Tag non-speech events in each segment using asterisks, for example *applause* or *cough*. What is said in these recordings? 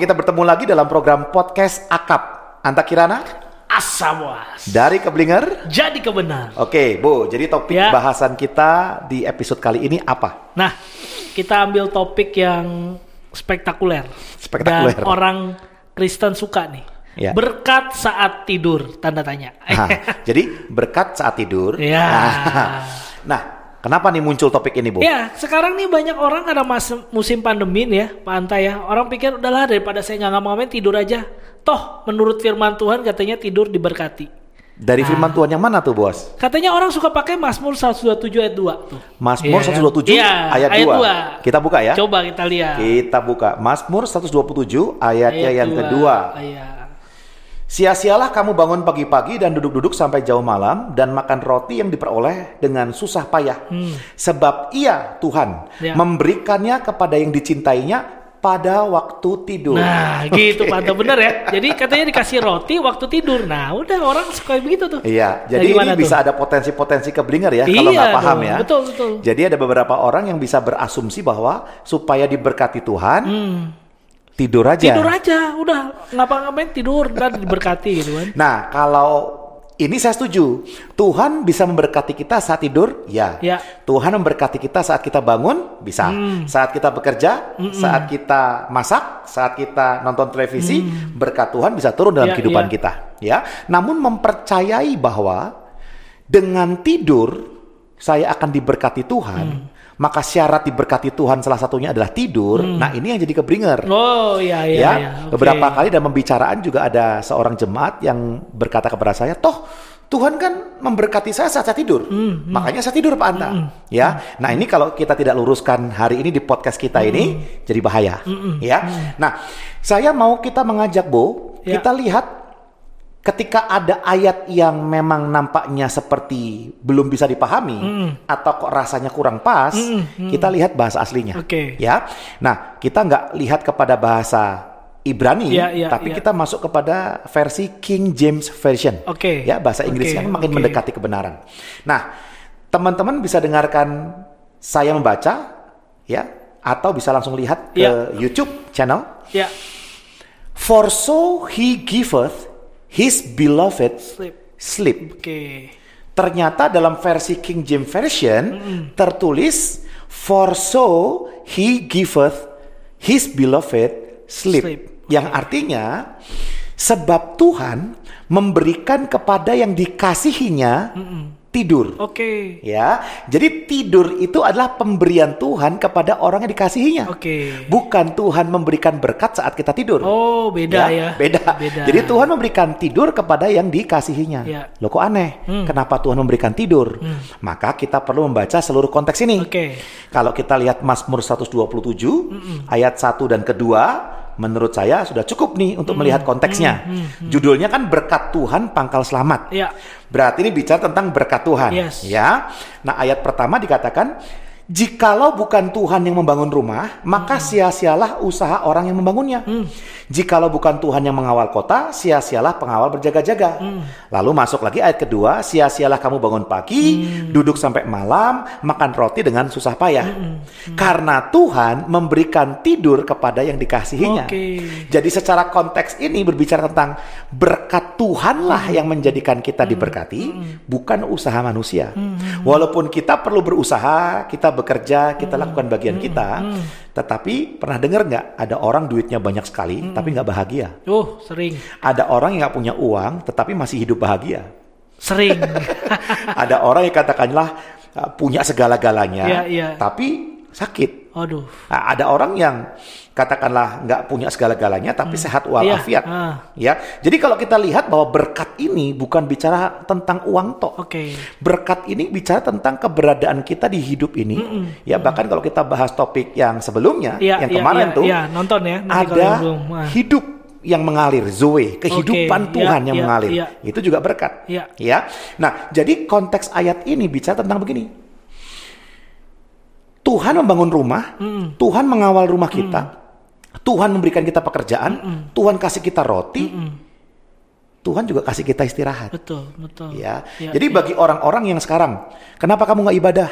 Kita bertemu lagi dalam program podcast Akap. Anta Kirana Asawas. dari Keblinger. Jadi kebenar. Oke, Bu. Jadi topik Ya. bahasan kita di episode kali ini apa? Nah, kita ambil topik yang spektakuler. Spektakuler. Dan orang Kristen suka nih. Ya. Berkat saat tidur, tanda tanya. Nah, *laughs* jadi berkat saat tidur. Ya. Nah, kenapa nih muncul topik ini, Bu? Ya, sekarang nih banyak orang karena mas musim pandemi nih ya, Pak Anta ya. Orang pikir udahlah daripada saya nggak ngapa-ngapain tidur aja. Toh, menurut firman Tuhan katanya tidur diberkati. Dari firman Tuhan yang mana tuh, Bos? Katanya orang suka pakai Mazmur 127 ayat 2 tuh. Mazmur Iya, 127 Iya, ayat, ayat 2. dua. Kita buka ya. Coba kita lihat. Kita buka Mazmur 127 ayatnya Ayat yang dua. kedua. Iya. Sia-sialah kamu bangun pagi-pagi dan duduk-duduk sampai jauh malam dan makan roti yang diperoleh dengan susah payah. Sebab ia Tuhan Hmm. Ya. memberikannya kepada yang dicintainya pada waktu tidur. Nah, gitu *laughs* Pak bener ya. Jadi katanya dikasih roti waktu tidur. Nah, udah orang suka begitu tuh. Iya, Dari jadi ini mana tuh? bisa ada potensi-potensi keblinger ya kalau Iya nggak paham dong, ya. betul, betul. Jadi ada beberapa orang yang bisa berasumsi bahwa supaya diberkati Tuhan tidur aja. Hmm. Tidur aja, udah ngapa-ngapain tidur dan diberkati gitu kan. Nah, kalau ini saya setuju. Tuhan bisa memberkati kita saat tidur, ya. Ya. Tuhan memberkati kita saat kita bangun, bisa. Hmm. Saat kita bekerja, saat kita masak, saat kita nonton televisi, berkat Tuhan bisa turun dalam Hmm. Ya, kehidupan ya. kita, ya. Namun mempercayai bahwa dengan tidur saya akan diberkati Tuhan, Hmm. Maka syarat diberkati Tuhan salah satunya adalah tidur. Nah, ini yang jadi kebringer Oh, iya iya ya, iya. Oke. beberapa kali dalam pembicaraan juga ada seorang jemaat yang berkata kepada saya, toh Tuhan kan memberkati saya saat saya tidur, Hmm, makanya saya tidur Pak Anta. Ya, nah ini kalau kita tidak luruskan hari ini di podcast kita Hmm. ini jadi bahaya. Ya, nah saya mau kita mengajak Bo, Ya. kita lihat ketika ada ayat yang memang nampaknya seperti belum bisa dipahami atau kok rasanya kurang pas, kita lihat bahasa aslinya. Oke. Ya, nah kita nggak lihat kepada bahasa Ibrani, Ya, ya, tapi ya. kita masuk kepada versi King James Version. Oke. Ya, bahasa Inggris Oke, yang makin oke. mendekati kebenaran. Nah, teman-teman bisa dengarkan saya membaca, ya, atau bisa langsung lihat ke Ya. YouTube channel. Ya, For so he giveth his beloved sleep. sleep. Oke. Ternyata dalam versi King James Version tertulis for so he giveth his beloved sleep. Sleep. Yang artinya sebab Tuhan memberikan kepada yang dikasihinya tidur. Oke. Ya, jadi tidur itu adalah pemberian Tuhan kepada orang yang dikasihinya. Oke. Bukan Tuhan memberikan berkat saat kita tidur. Oh, beda ya. Beda. Beda. Jadi Tuhan memberikan tidur kepada yang dikasihinya. Ya. Loh kok aneh? Kenapa Tuhan memberikan tidur? Maka kita perlu membaca seluruh konteks ini. Oke. Kalau kita lihat Mazmur 127 ayat 1 dan kedua, menurut saya sudah cukup nih untuk melihat konteksnya. Judulnya kan berkat Tuhan pangkal selamat. Ya. Berarti ini bicara tentang berkat Tuhan, Yes. ya. Nah, ayat pertama dikatakan, jikalau bukan Tuhan yang membangun rumah, maka Hmm. sia-sialah usaha orang yang membangunnya. Jikalau bukan Tuhan yang mengawal kota, sia-sialah pengawal berjaga-jaga. Hmm. Lalu masuk lagi ayat kedua, sia-sialah kamu bangun pagi, Hmm. duduk sampai malam, makan roti dengan susah payah. Hmm. Karena Tuhan memberikan tidur kepada yang dikasihinya. Oke. Jadi secara konteks ini berbicara tentang berkat Tuhanlah yang menjadikan kita diberkati, bukan usaha manusia. Walaupun kita perlu berusaha, kita bekerja, kita lakukan bagian kita, tetapi pernah dengar nggak ada orang duitnya banyak sekali tapi nggak bahagia? Oh, sering. Ada orang yang nggak punya uang tetapi masih hidup bahagia. Sering. *laughs* ada orang yang katakanlah uh, punya segala-galanya, Iya, iya. tapi sakit. Aduh. Nah, ada orang yang katakanlah nggak punya segala-galanya tapi sehat walafiat. Iya, ah. Ya. Jadi kalau kita lihat bahwa berkat ini bukan bicara tentang uang tok. Oke. Berkat ini bicara tentang keberadaan kita di hidup ini. Ya bahkan kalau kita bahas topik yang sebelumnya, Iya, yang iya, kemarin iya, tuh iya, nonton ya. Nanti ada yang belum. Ah. hidup yang mengalir, zoe, kehidupan Oke, Tuhan iya, yang iya, mengalir. iya. Itu juga berkat. Iya. Ya. Nah, jadi konteks ayat ini bicara tentang begini. Tuhan membangun rumah, Tuhan mengawal rumah kita, Tuhan memberikan kita pekerjaan, Tuhan kasih kita roti, Tuhan juga kasih kita istirahat. Betul, betul. Ya, Ya, jadi ya. bagi orang-orang yang sekarang, kenapa kamu nggak ibadah?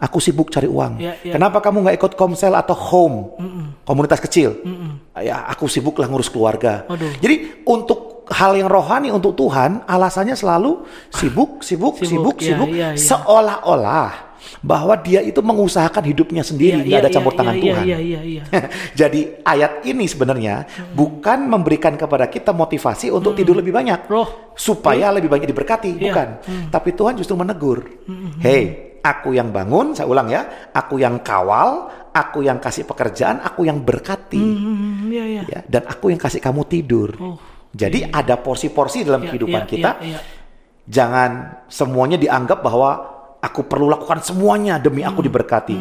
Aku sibuk cari uang. Ya, ya. Kenapa kamu nggak ikut komsel atau home, komunitas kecil? ya aku sibuk lah ngurus keluarga. Waduh. Jadi untuk hal yang rohani untuk Tuhan, alasannya selalu sibuk, sibuk, sibuk, Sibuk, sibuk, iya, iya, iya. seolah-olah bahwa dia itu mengusahakan hidupnya sendiri, Iya, nggak iya, ada campur iya, tangan iya, Tuhan. Iya. *laughs* Jadi ayat ini sebenarnya bukan memberikan kepada kita motivasi untuk tidur lebih banyak, Roh. supaya lebih banyak diberkati, bukan. Tapi Tuhan justru menegur, hey, aku yang bangun, saya ulang ya, aku yang kawal, aku yang kasih pekerjaan, aku yang berkati, Hmm, iya, iya. ya, dan aku yang kasih kamu tidur. Oh. Jadi ada porsi-porsi dalam kehidupan kita. Jangan semuanya dianggap bahwa aku perlu lakukan semuanya demi aku diberkati.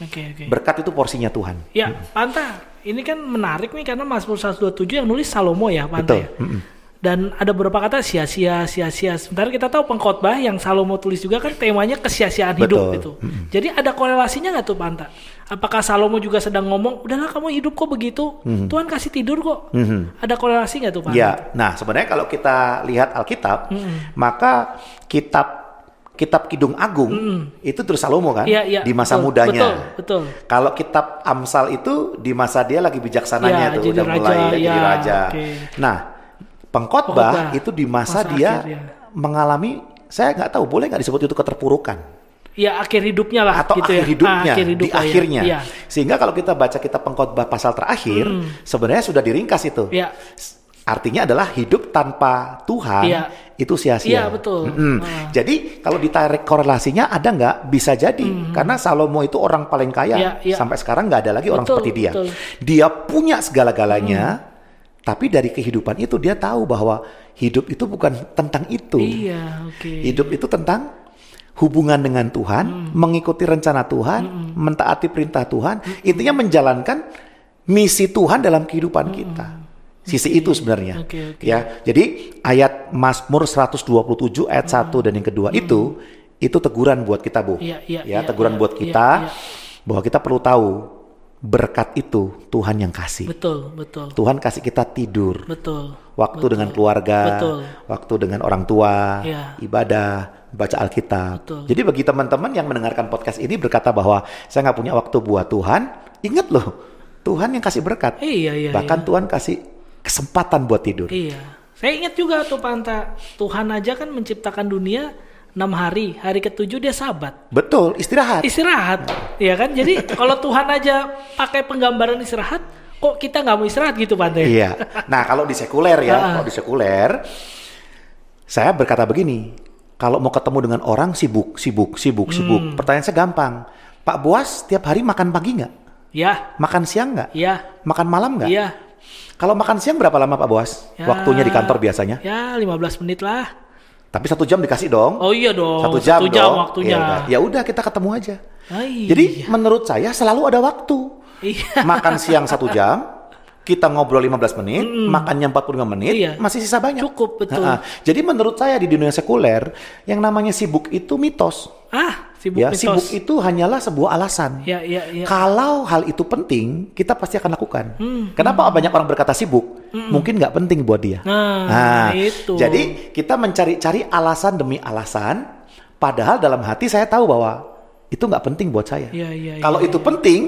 Oke, oke. Berkat itu porsinya Tuhan. Ya, Panta, ini kan menarik nih karena Mazmur 127 yang nulis Salomo ya, Panta Betul. ya. Dan ada beberapa kata sia-sia, sia-sia. Sementara kita tahu pengkhotbah yang Salomo tulis juga kan temanya kesia-siaan hidup Betul. itu. Jadi ada korelasinya nggak tuh Panta? Apakah Salomo juga sedang ngomong, udahlah kamu hidup kok begitu, Tuhan kasih tidur kok. Ada korelasi nggak tuh Panta? Ya, nah sebenarnya kalau kita lihat Alkitab, maka kitab kitab Kidung Agung itu terus Salomo kan Iya, iya, di masa betul, mudanya. betul, betul. Kalau kitab Amsal itu di masa dia lagi bijaksananya Ya, tuh jadi udah raja, mulai jadi ya, raja. oke. Nah, pengkhotbah itu di masa, masa dia akhir, ya. mengalami saya nggak tahu boleh nggak disebut itu keterpurukan Ya akhir hidupnya lah atau gitu akhir ya. hidupnya akhir hidup di lah ya. akhirnya. Iya. Sehingga kalau kita baca kitab pengkhotbah pasal terakhir, sebenarnya sudah diringkas itu. Iya. Artinya adalah hidup tanpa Tuhan Iya. itu sia-sia. Iya, betul. Mm-mm. Ah. Jadi kalau ditarik korelasinya ada nggak? Bisa jadi karena Salomo itu orang paling kaya Iya, iya. sampai sekarang nggak ada lagi orang Betul, seperti dia. betul. Dia punya segala-galanya, tapi dari kehidupan itu dia tahu bahwa hidup itu bukan tentang itu. Iya, oke. Hidup itu tentang hubungan dengan Tuhan, mengikuti rencana Tuhan, mentaati perintah Tuhan, intinya menjalankan misi Tuhan dalam kehidupan kita. Sisi itu sebenarnya. Oke, oke. Ya. Jadi ayat Mazmur 127 ayat 1 dan yang kedua itu itu teguran buat kita, Bu. Iya, iya, ya, iya, teguran iya, buat iya, kita iya. bahwa kita perlu tahu berkat itu Tuhan yang kasih. Betul, betul. Tuhan kasih kita tidur Betul. waktu Betul. dengan keluarga, Betul. waktu dengan orang tua, Iya. ibadah, baca Alkitab. Betul. Jadi bagi teman-teman yang mendengarkan podcast ini berkata bahwa saya nggak punya waktu buat Tuhan, ingat loh, Tuhan yang kasih berkat. Iya, iya, Bahkan Tuhan kasih kesempatan buat tidur. Iya. Saya ingat juga tuh Panta, Tuhan aja kan menciptakan dunia enam hari, hari ketujuh dia sabat. Betul, istirahat. Istirahat, ya kan? Jadi *laughs* kalau Tuhan aja pakai penggambaran istirahat, kok kita nggak mau istirahat gitu Panta? iya. Nah kalau di sekuler ya, kalau di sekuler, saya berkata begini, kalau mau ketemu dengan orang sibuk, sibuk, sibuk, sibuk. Hmm. Pertanyaan saya gampang, Pak Buas tiap hari makan pagi nggak? Ya, Makan siang nggak? ya, Makan malam nggak? iya. Kalau makan siang berapa lama Pak Bos? Ya. Waktunya di kantor biasanya? Ya, 15 menit lah. Tapi satu jam dikasih dong. Oh iya dong. satu jam, dong. waktunya. Ya udah. Ya udah kita ketemu aja. Iya. Jadi menurut saya selalu ada waktu. Iya. Makan siang satu jam, kita ngobrol 15 menit, makannya 45 menit, Iya. masih sisa banyak. Cukup, betul. Ha-ha. Jadi menurut saya di dunia sekuler, yang namanya sibuk itu mitos. Ah, sibuk ya, mitos. sibuk itu hanyalah sebuah alasan. Ya, ya, ya. Kalau hal itu penting, kita pasti akan lakukan. Hmm, Kenapa banyak orang berkata sibuk? Mungkin nggak penting buat dia. Nah, itu. Jadi kita mencari-cari alasan demi alasan, padahal dalam hati saya tahu bahwa itu nggak penting buat saya. Iya, iya, Kalau iya, itu penting,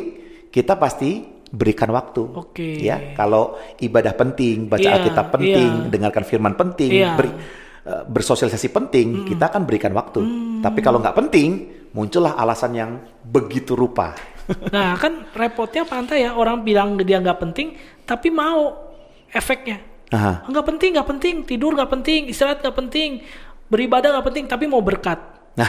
kita pasti berikan waktu. Oke. Ya, kalau ibadah penting, baca Iya, Alkitab penting, iya. dengarkan firman penting, Iya. beri- eh, bersosialisasi penting, kita akan berikan waktu. Tapi kalau nggak penting, muncullah alasan yang begitu rupa. *laughs* Nah, kan repotnya pantai ya orang bilang dia nggak penting, tapi mau efeknya. Aha. Nggak penting, nggak penting, tidur nggak penting, istirahat nggak penting, beribadah nggak penting, tapi mau berkat. *laughs*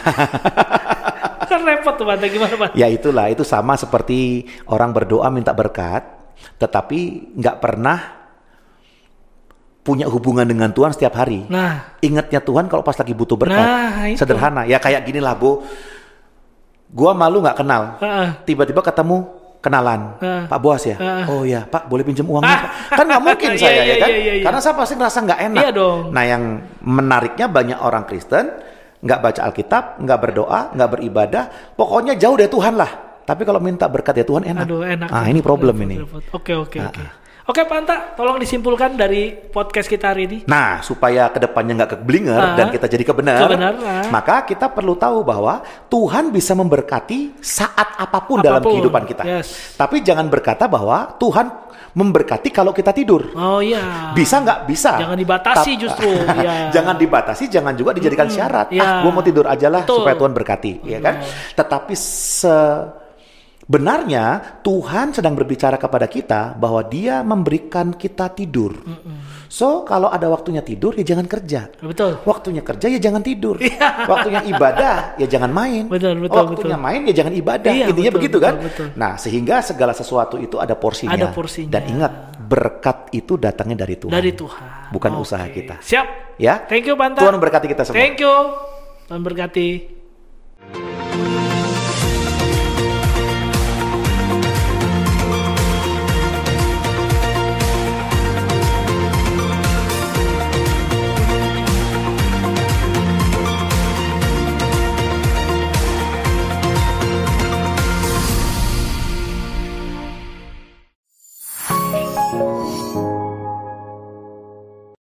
kan repot tuh pantai gimana pak? Ya itulah, itu sama seperti orang berdoa minta berkat, tetapi nggak pernah punya hubungan dengan Tuhan setiap hari. Nah, Ingatnya Tuhan kalau pas lagi butuh berkat. Nah, itu. Sederhana, ya kayak gini lah Bu. Gua malu nggak kenal, Heeh. tiba-tiba ketemu kenalan. Pak Bos ya. Oh ya, Pak boleh pinjam uangnya? Ah. Pak? Kan nggak mungkin *laughs* Iya, saya iya, ya kan? iya. Karena saya pasti ngerasa nggak enak. Iya dong. Nah yang menariknya banyak orang Kristen nggak baca Alkitab, nggak berdoa, nggak beribadah, pokoknya jauh dari Tuhan lah. Tapi kalau minta berkat ya Tuhan enak. aduh enak. Ah ini problem ini. Oke oke Ah, oke. Oke Panta, tolong disimpulkan dari podcast kita hari ini. Nah, supaya ke depannya nggak keblinger Ah. dan kita jadi kebenar, Kebenar, ah. maka kita perlu tahu bahwa Tuhan bisa memberkati saat apa pun, dalam Apa pun, kehidupan kita. yes. Tapi jangan berkata bahwa Tuhan memberkati kalau kita tidur. Oh iya. Bisa nggak? Bisa. Jangan dibatasi Tap- justru, *laughs* ya. jangan dibatasi, jangan juga dijadikan syarat. ya. Ah, gue mau tidur aja lah supaya Tuhan berkati, ya kan? Tetapi sebenarnya Tuhan sedang berbicara kepada kita bahwa Dia memberikan kita tidur. So kalau ada waktunya tidur ya jangan kerja. Betul. Waktunya kerja ya jangan tidur. *laughs* Waktunya ibadah ya jangan main. Iya. Betul, betul, Waktunya betul. main ya jangan ibadah. Iya, Intinya betul, begitu betul, kan? betul. Nah, sehingga segala sesuatu itu ada porsinya. Ada porsinya. Dan ingat, berkat itu datangnya dari Tuhan. Dari Tuhan. Bukan Oke. usaha kita. Siap. Ya. Thank you Panta. Tuhan memberkati kita semua. Thank you. Tuhan berkati.